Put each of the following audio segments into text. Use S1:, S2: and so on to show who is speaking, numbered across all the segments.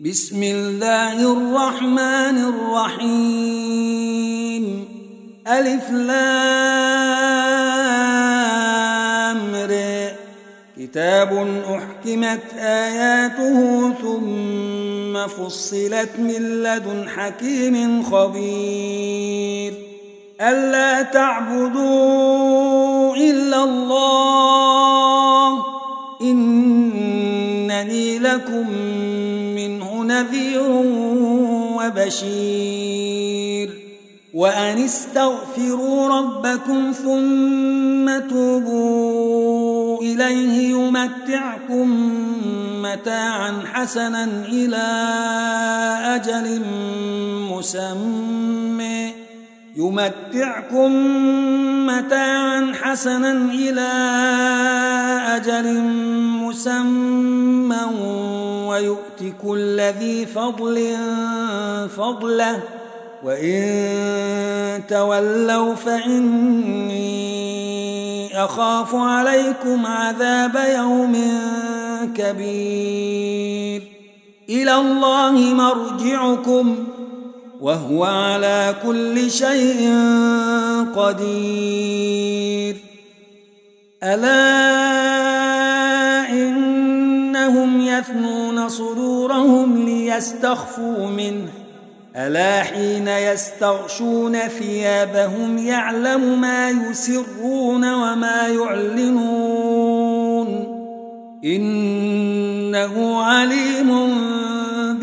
S1: بسم الله الرحمن الرحيم. ألف لامر كتاب أحكمت آياته ثم فصلت من لدن حكيم خبير. ألا تعبدوا إلا الله. إنني لكم منه نذير وبشير وأن استغفروا ربكم ثم توبوا إليه يمتعكم متاعا حسنا إلى أجل مسمى. يمتعكم متاعا حسنا إلى أجل مسمى ويؤت كل ذي فضل فضله وإن تولوا فإني أخاف عليكم عذاب يوم كبير إلى الله مرجعكم وهو على كل شيء قدير. ألا إنهم يثنون صدورهم ليستخفوا منه. ألا حين يستغشون ثيابهم يعلم ما يسرون وما يعلنون. إنه عليم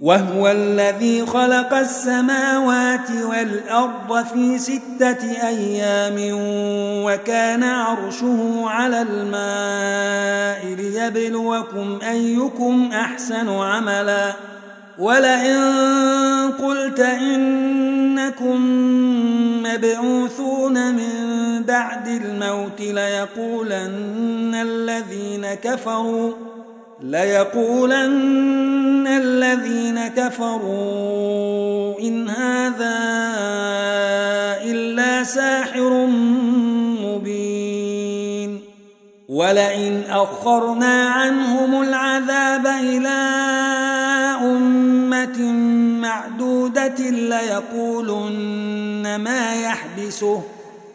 S1: وهو الذي خلق السماوات والأرض في ستة أيام وكان عرشه على الماء ليبلوكم أيكم أحسن عملا. ولئن قلت إنكم مبعوثون من بعد الموت ليقولن الذين كفروا. ليقولن الذين كفروا إن هذا إلا ساحر مبين ولئن أخرنا عنهم العذاب إلى أمة معدودة ليقولن ما يحبسه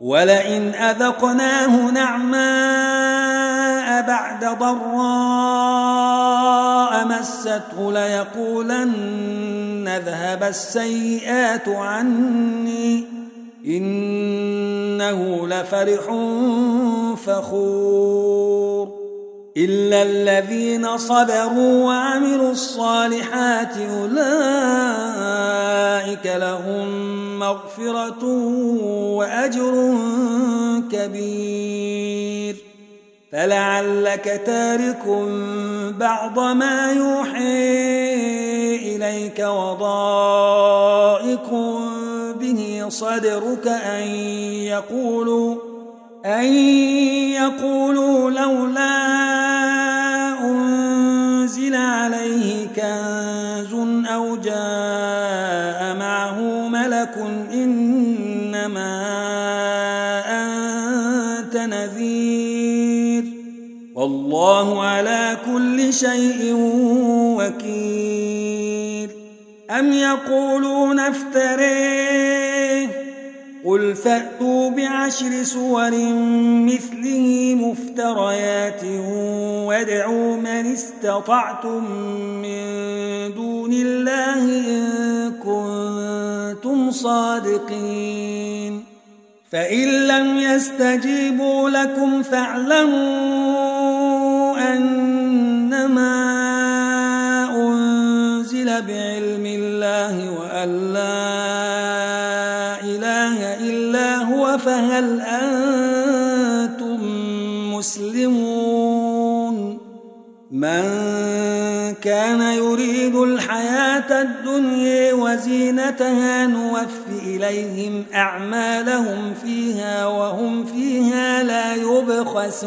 S1: ولئن أذقناه نعماء بعد ضراء مسته ليقولن ذهب السيئات عني إنه لفرح فخور. إلا الذين صبروا وعملوا الصالحات أولئك لهم مغفرة وأجر كبير. فلعلك تارك بعض ما يوحي إليك وضائق به صدرك أن يقولوا أن يقولوا شيء وكيل. أم يقولون افتريه؟ قل فأتوا بعشر سور مثله مفتريات وادعوا من استطعتم من دون الله إن كنتم صادقين. فإن لم يستجيبوا لكم فاعلموا أنما وأن لا إله إلا هو فهل أنتم مسلمون؟ من كان يريد الحياة الدنيا وزينتها نوف إليهم أعمالهم فيها وهم فيها لا يبخسون.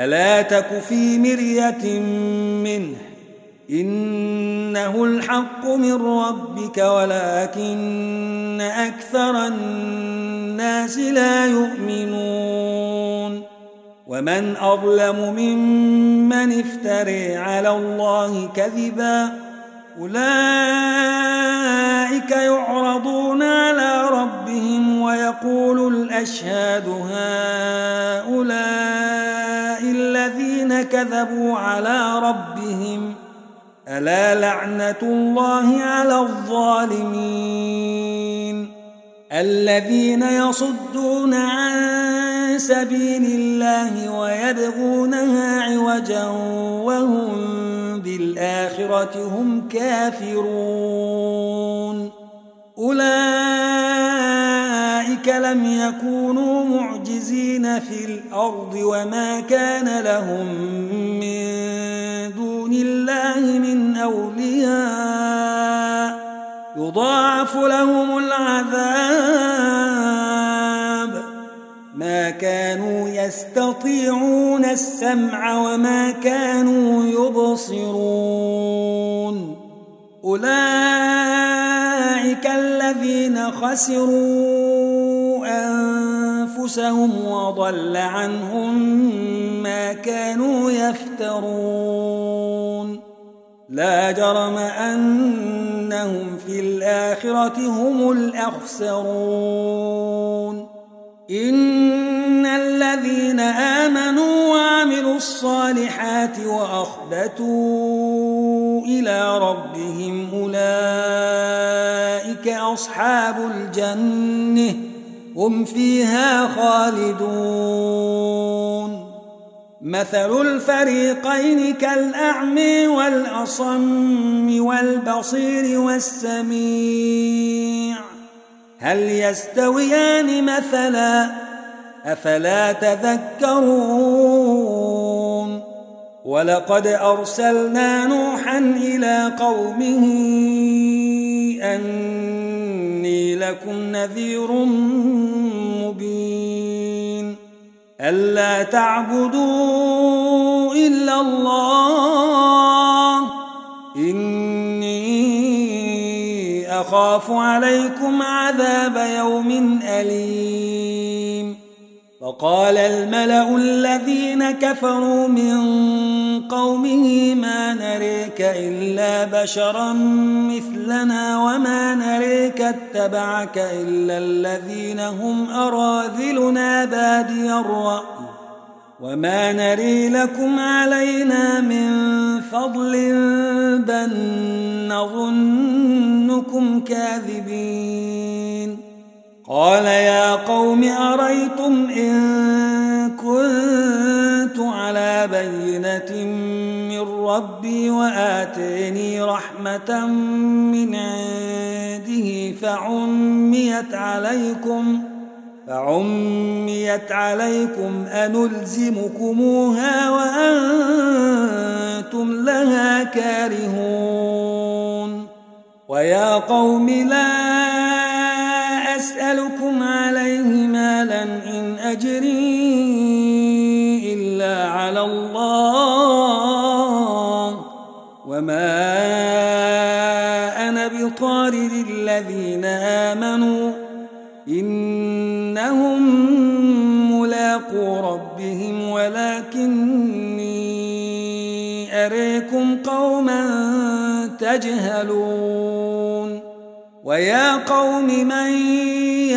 S1: فلا تك في مرية منه إنه الحق من ربك ولكن أكثر الناس لا يؤمنون ومن أظلم ممن افتري على الله كذباً أولئك يعرضون على ربهم ويقول الأشهاد هؤلاء الذين كذبوا على ربهم. ألا لعنة الله على الظالمين. الذين يصدون عن سبيل الله ويبغونها عوجا وهم بالآخرة هم كافرون. أولئك لم يكونوا معجزين. في الأرض وما كان لهم من دون الله من أولياء. يضاعف لهم العذاب. ما كانوا يستطيعون السمع وما كانوا يبصرون. أولئك الذين خسروا أنفسهم وضل عنهم ما كانوا يفترون. لا جرم أنهم في الآخرة هم الأخسرون. إن الذين آمنوا وعملوا الصالحات وأخبتوا إلى ربهم أولئك أصحاب الجنة. هم فيها خالدون. مثل الفريقين كالأعمى والأصم والبصير والسميع. هل يستويان مثلا؟ أفلا تذكرون. ولقد أرسلنا نوحا إلى قومه أني لكم نذير مبين. ألا تعبدوا إلا الله. إني أخاف عليكم عذاب يوم أليم. وقال الملأ الذين كفروا من قومه ما نريك إلا بشرا مثلنا وما نريك اتبعك إلا الذين هم أراذلنا بادي الرأي وما نري لكم علينا من فضل بل نظنكم كاذبين قال يا قوم أريتم إن كنت على بينة من ربي وآتيني رحمة من عنده فعميت عليكم ۖ فعميت عليكم أنلزمكموها وأنتم لها كارهون ويا قوم لا أسألكم عليه مالا إن أجري إلا على الله وما أنا بطارد الذين آمنوا إنهم ملاقو ربهم ولكني أريكم قوما تجهلون ويا قوم من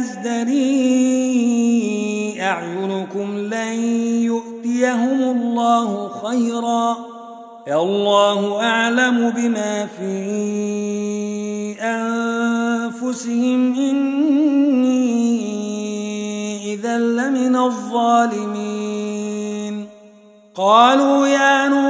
S1: تزدري أعينكم لن يؤتيهم الله خيرا الله أعلم بما في أنفسهم. إني إذا لمن الظالمين. قالوا يا نوح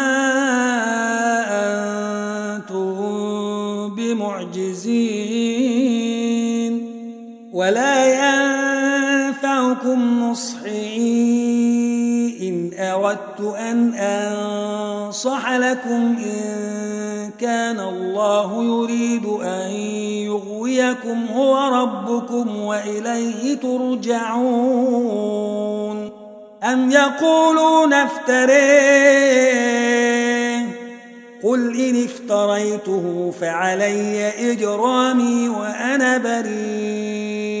S1: ولا ينفعكم نصحي إن أردت أن أنصح لكم إن كان الله يريد أن يغويكم هو ربكم وإليه ترجعون. أم يقولون افتريه؟ قل إن افتريته فعلي إجرامي وأنا بريء.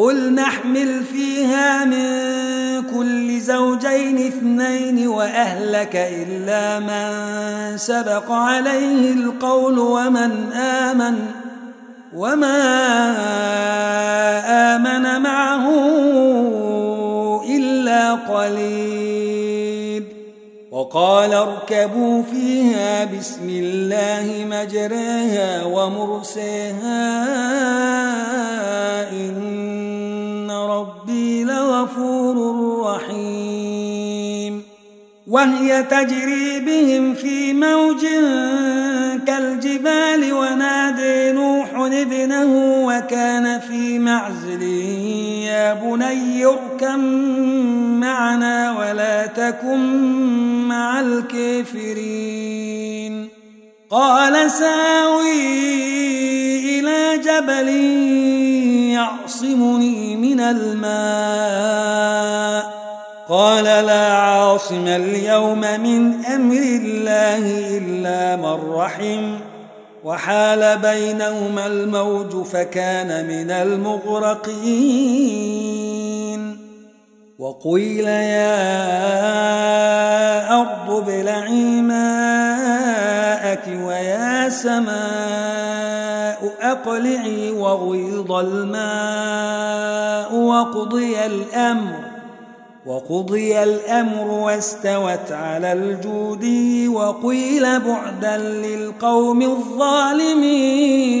S1: قل نحمل فيها من كل زوجين اثنين وأهلك إلا من سبق عليه القول ومن آمن وما آمن معه إلا قليل. وقال اركبوا فيها بسم الله مجريها ومرسيها إن ربي لغفور رحيم وهي تجري بهم في موج كالجبال ونادي نوح ابنه وكان في معزل. يا بني اركم معنا ولا تكن مع الكافرين. قال ساوي إلى جبل يعصمني من الماء؟ قال لا عاصم اليوم من أمر الله إلا من رحم. وحال بينهما الموج فكان من المغرقين. وقيل يا أرض ابلعي ماءك ويا سماء أقلعي وغيض الماء وقضي الأمر وقضي الأمر واستوت على الجود وقيل بعدا للقوم الظالمين.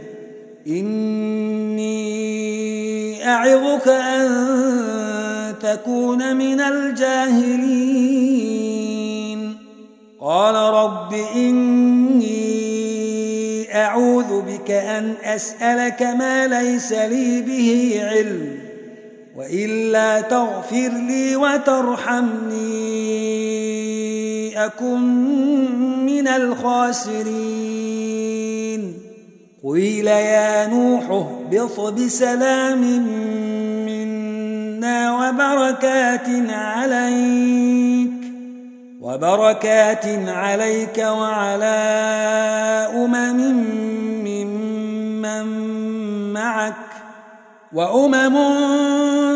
S1: إني أعظك أن تكون من الجاهلين. قال رب إني أعوذ بك أن أسألك ما ليس لي به علم وإلا تغفر لي وترحمني. أكن من الخاسرين. قيل يا نوح اهبط بسلام منا وبركات عليك وبركات عليك وعلى أمم ممن معك وأمم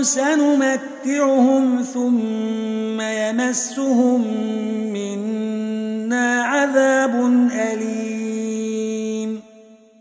S1: سنمتعهم ثم يمسهم منا عذاب أليم.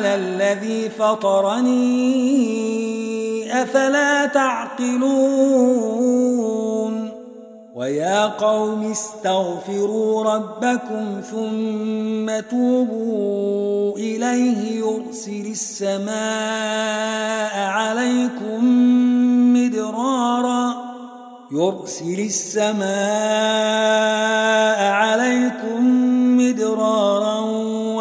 S1: على الذي فطرني أفلا تعقلون؟ ويا قوم استغفروا ربكم ثم توبوا إليه يرسل السماء عليكم مدرارا يرسل السماء عليكم مدرارا.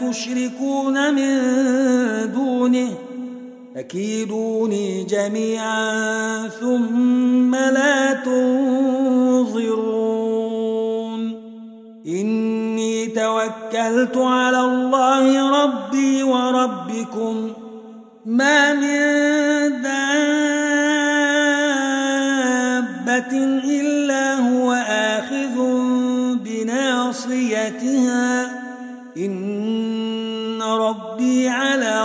S1: تشركون من دونه أكيدوني جميعا ثم لا تنظرون إني توكلت على الله ربي وربكم ما من دابة إلا هو آخذ بناصيتها إني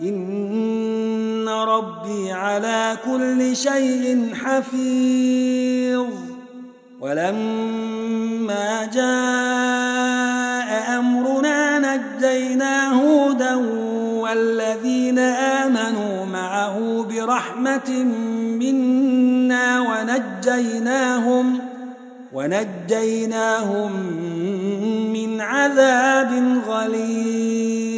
S1: إن ربي على كل شيء حفيظ. ولما جاء أمرنا نجينا هودا والذين آمنوا معه برحمة منا ونجيناهم ونجيناهم من عذاب غليظ.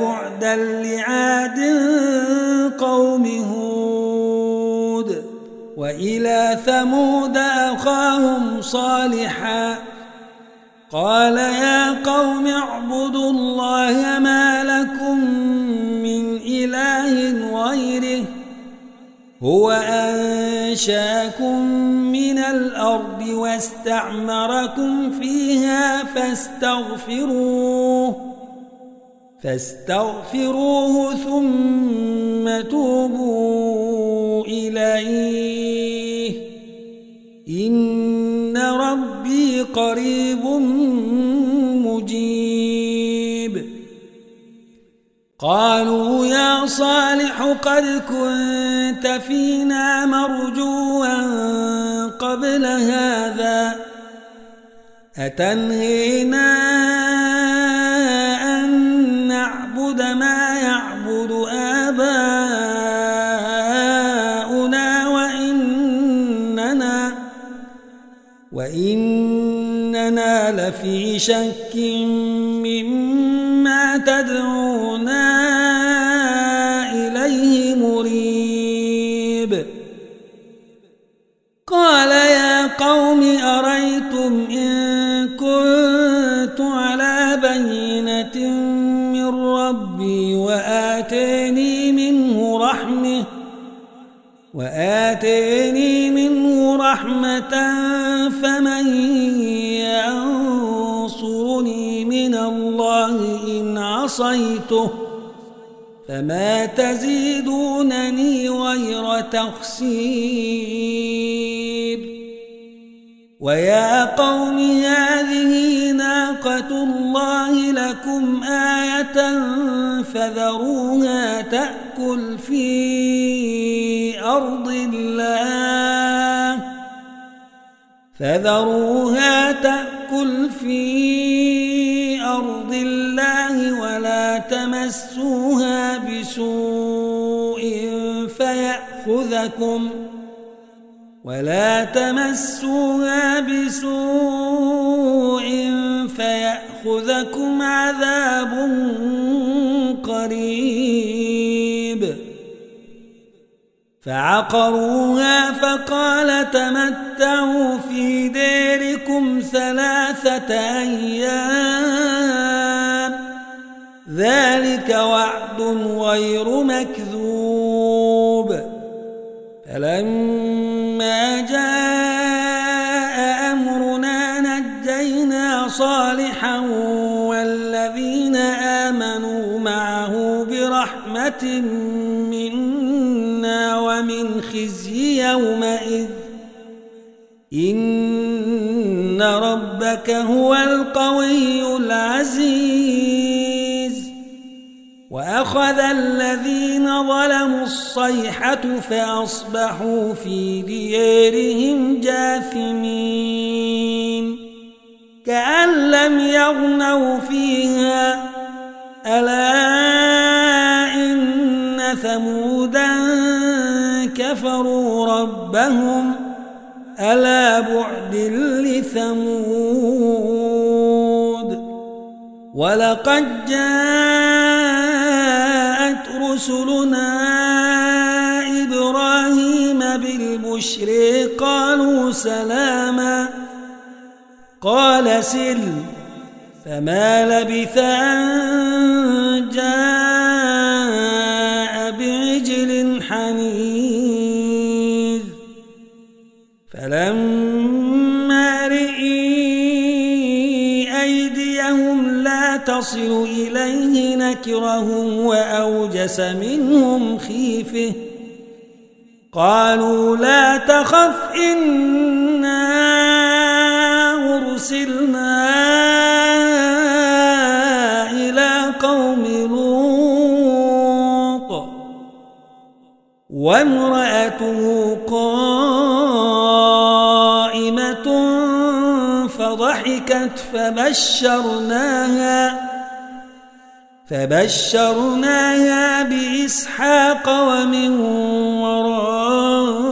S1: بعدا لعاد قوم هود وإلى ثمود أخاهم صالحا قال يا قوم اعبدوا الله ما لكم من إله غيره هو أنشأكم من الأرض واستعمركم فيها فاستغفروه فاستغفروه ثم توبوا إليه. إن ربي قريب مجيب. قالوا يا صالح قد كنت فينا مرجوا قبل هذا. أتنهينا لفي شك مما تدعونا إليه مريب. قال يا قوم أريتم إن كنت على بينة من ربي وآتيني منه رحمة وآتيني منه رحمة عصيته فما تزيدونني غير تخسير. ويا قوم هذه ناقة الله لكم آية فذروها تأكل في أرض الله. فذروها تأكل في تمسوها بسوء فيأخذكم ولا تمسوها بسوء فيأخذكم عذاب قريب فعقروها فقال تمتعوا في ديركم ثلاثة أيام ذلك وعد غير مكذوب. فلما جاء أمرنا نجينا صالحا والذين آمنوا معه برحمة منا ومن خزي يومئذ. إن ربك هو القوي وأخذ الذين ظلموا الصيحة فأصبحوا في ديارهم جاثمين. كأن لم يغنوا فيها ألا إن ثمودا كفروا ربهم ألا بعد لثمود. ولقد جاءت رسلنا إبراهيم بالبشر قالوا سلاما قال سلم فما لبث أن جاء بعجل حنيذ فلما تصل إليه نكرهم وأوجس منهم خيفه. قالوا لا تخف إنا أرسلنا وامرأته فبشرناها فبشرناها بإسحاق ومن وراء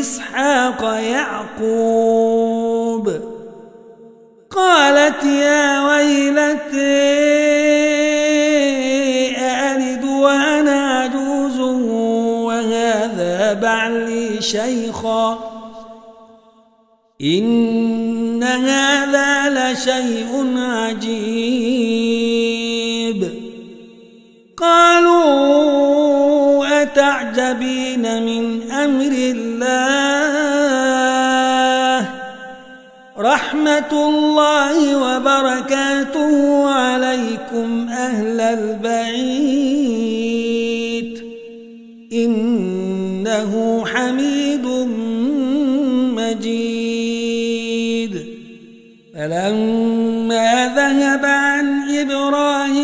S1: إسحاق يعقوب. قالت يا ويلتي بعلي شيخا. هذا لشيء عجيب. قالوا أتعجبين من أمر الله؟ رحمة الله وبركاته عليكم أهل البعيد إن إنه حميد إبراهيم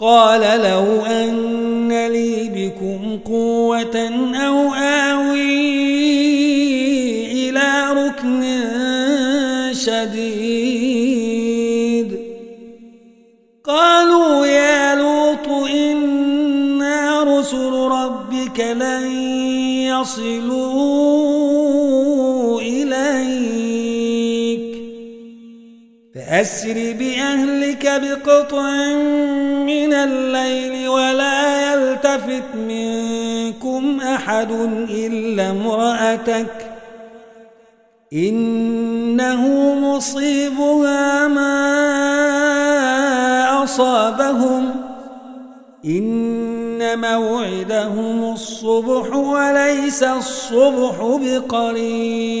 S1: قال لو أن لي بكم قوة أو آوي إلى ركن شديد. قالوا يا لوط إنا رسل ربك لن يصلوا فأسر بأهلك بقطع من الليل ولا يلتفت منكم أحد إلا امرأتك إنه مصيبها ما أصابهم إن موعدهم الصبح وليس الصبح بقريب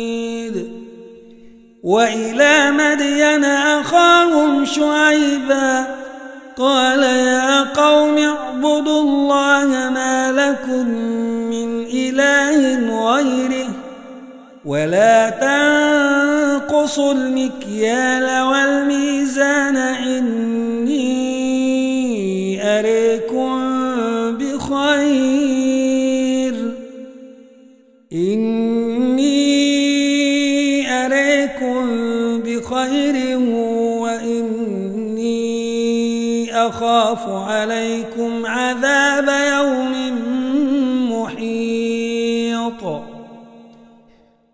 S1: وإلى مدين أخاهم شعيبا قال يا قوم اعبدوا الله ما لكم من إله غيره ولا تنقصوا المكيال والميزان إني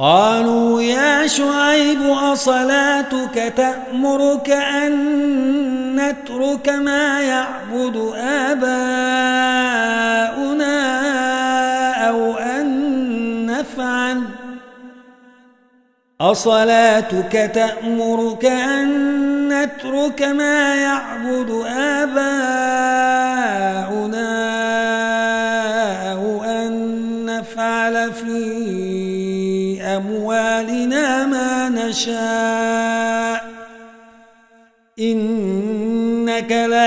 S1: قالوا يا شعيب أصلاتك تأمرك أن نترك ما يعبد آباؤنا أو أن نفعل؟ أصلاتك تأمرك أن نترك ما يعبد آباؤنا أو أن نفعل في أموالنا ما نشاء. إنك لأنت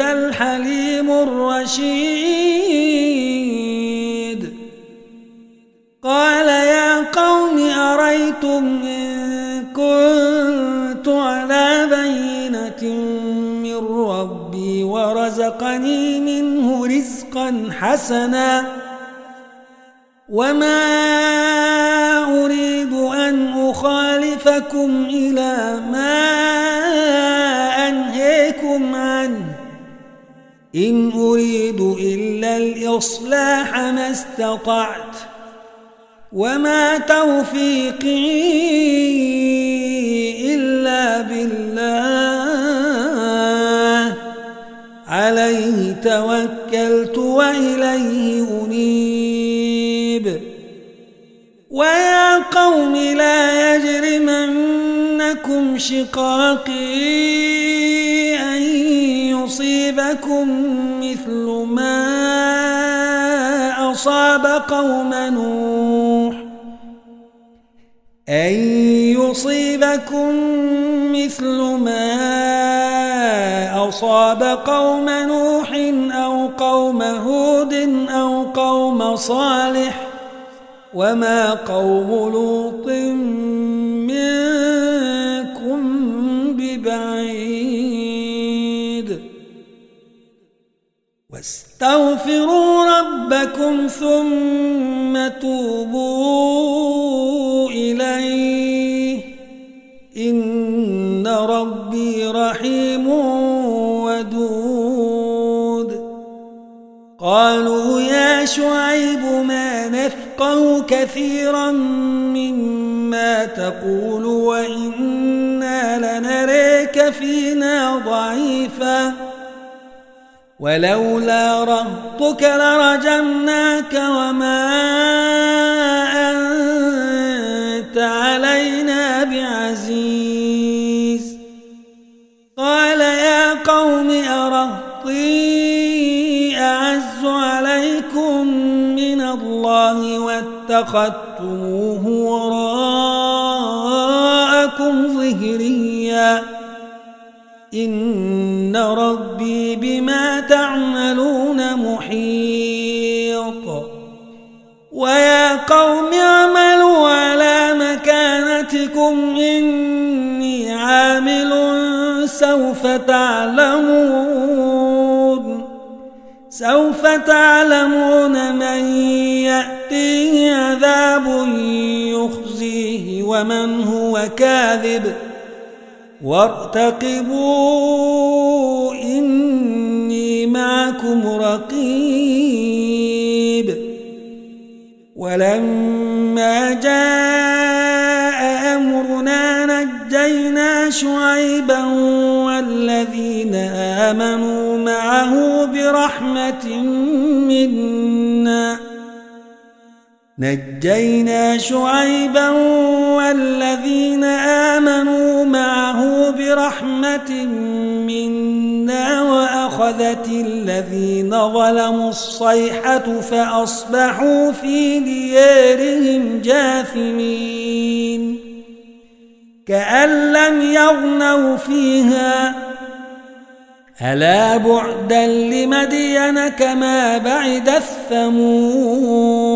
S1: الحليم الرشيد. قال يا قوم أريتم إن كنت على بينة من ربي ورزقني منه رزقا حسنا. وما أريد أن أخالفكم إلى ما أنهيكم عنه إن أريد إلا الإصلاح ما استطعت وما توفيقي إلا بالله عليه توكلت وإليه ويا قوم لا يجرمنكم شقاقي أن يصيبكم مثل ما أصاب قوم نوح. أن يصيبكم مثل ما أصاب قوم نوح أو قوم هود أو قوم صالح. وما قوم لوط منكم ببعيد واستغفروا ربكم ثم توبوا إليه إن ربي رحيم ودود قالوا يا شعيب ما نفقه كثيرا مما تقول وإنا لنريك فينا ضعيفا. ولولا رهطك لرجمناك وما الله واتخذتموه وراء معكم ظهريا. إن ربي بما تعملون محيط. ويا قوم اعملوا على مكانتكم إني عامل سوف تعلمون. سوف تعلمون من يأتيه عذاب يخزيه ومن هو كاذب وارتقبوا إني معكم رقيب ولما جاء أمرنا نجينا شعيبا والذين آمنوا معه برحمة منا نجينا شعيبا والذين آمنوا معه برحمة منا وأخذت الذين ظلموا الصيحة فأصبحوا في ديارهم جاثمين. كأن لم يغنوا فيها. ألا بعدا لمدين كما بعد الثمود.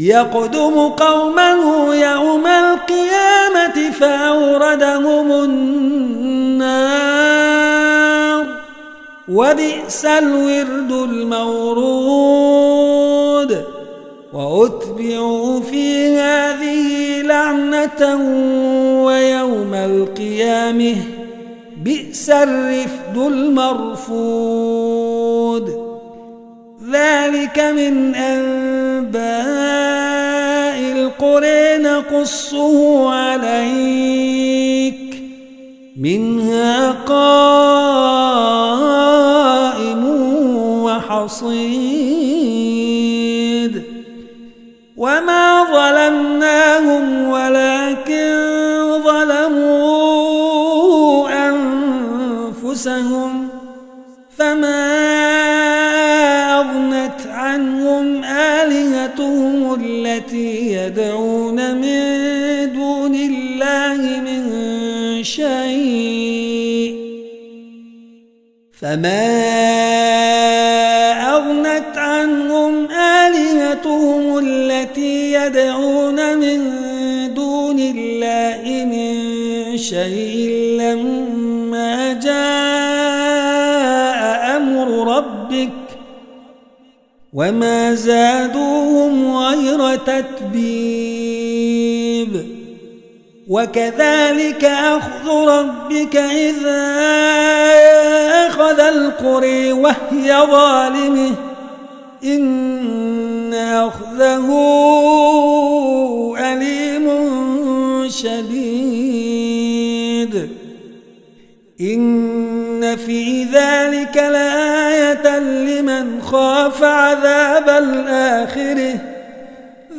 S1: يقدم قومه يوم القيامة فأوردهم النار. وبئس الورد المورود. وأتبعوا في هذه لعنة ويوم القيامة بئس الرفد المرفود. ذلك من أنباء القرى نقصه عليك منها قائم وحصيد وما ظلمناهم ولكن فما أغنت عنهم آلهتهم التي يدعون من دون الله من شيء لما جاء أمر ربك وما زادوهم غير تتبيب وكذلك أخذ ربك إذا أخذ القري وهي ظالمة. إن أخذه أليم شديد. إن في ذلك لآية لمن خاف عذاب الآخرة.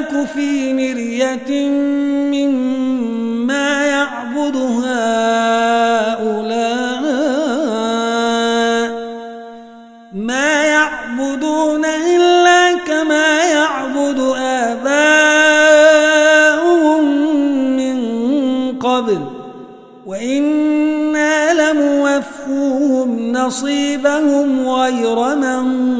S1: تك في مرية مما يعبد هؤلاء. ما يعبدون إلا كما يعبد آباؤهم من قبل. وإنا لموفوهم نصيبهم غير منقوص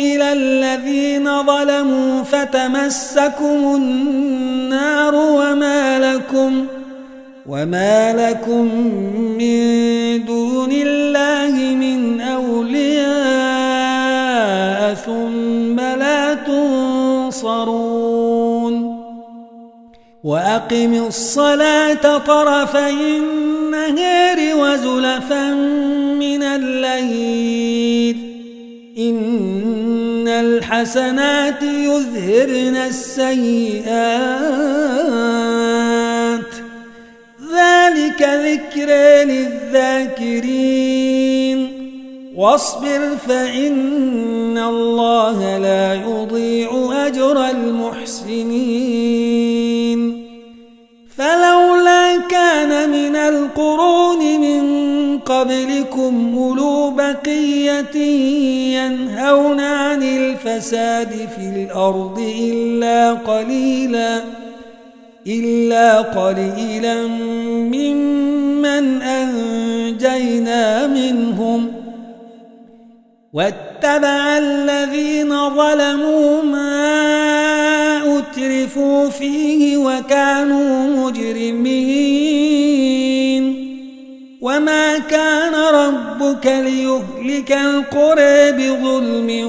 S1: إلى الذين ظلموا فتمسكم النار وما لكم وما لكم من دون الله من أولياء ثم لا تنصرون وأقم الصلاة طرفي النهار وزلفا من الليل إن الحسنات يذهبن السيئات. ذلك ذكر للذاكرين. واصبر فإن الله لا يضيع أجر المحسنين. قبلكم أولو بقية ينهون عن الفساد في الأرض إلا قليلا إلا قليلا ممن أنجينا منهم. واتبع الذين ظلموا ما أترفوا فيه وكانوا مجرمين. وما كان ربك ليهلك القرى بظلم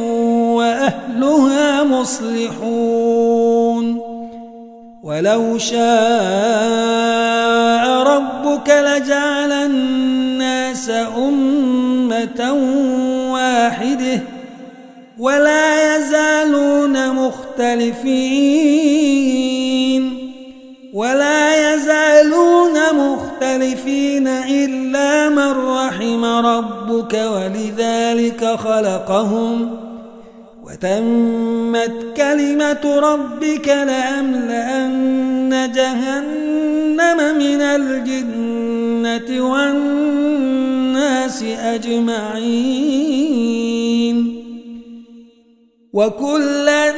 S1: وأهلها مصلحون ولو شاء ربك لجعل الناس أمة واحدة ولا يزالون مختلفين ولا يزالون مختلفين رحم ربك ولذلك خلقهم وتمت كلمة ربك لأملأن جهنم من الجنة والناس أجمعين وكلا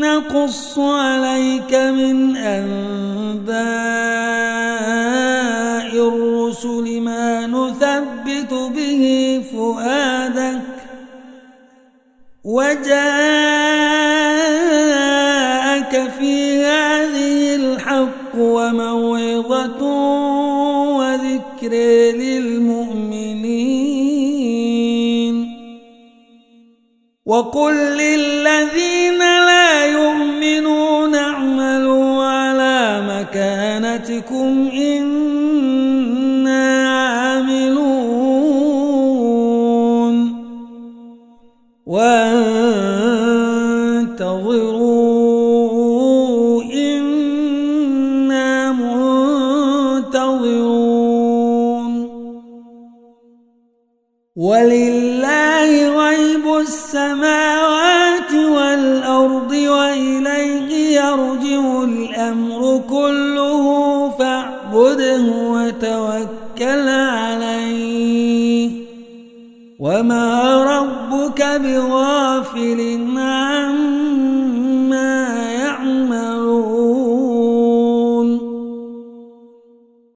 S1: نقص عليك من أنباء فؤادك وجاءك في هذه الحق وموعظة وذكر للمؤمنين. وقل للذين لا يؤمنون اعملوا على مكانتكم عما